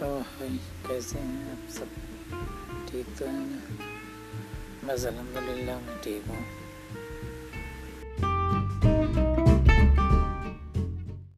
तो भाई कैसे हैं? आप सब ठीक तो हैं ना? बस अलहमदिल्ला मैं ठीक हूँ।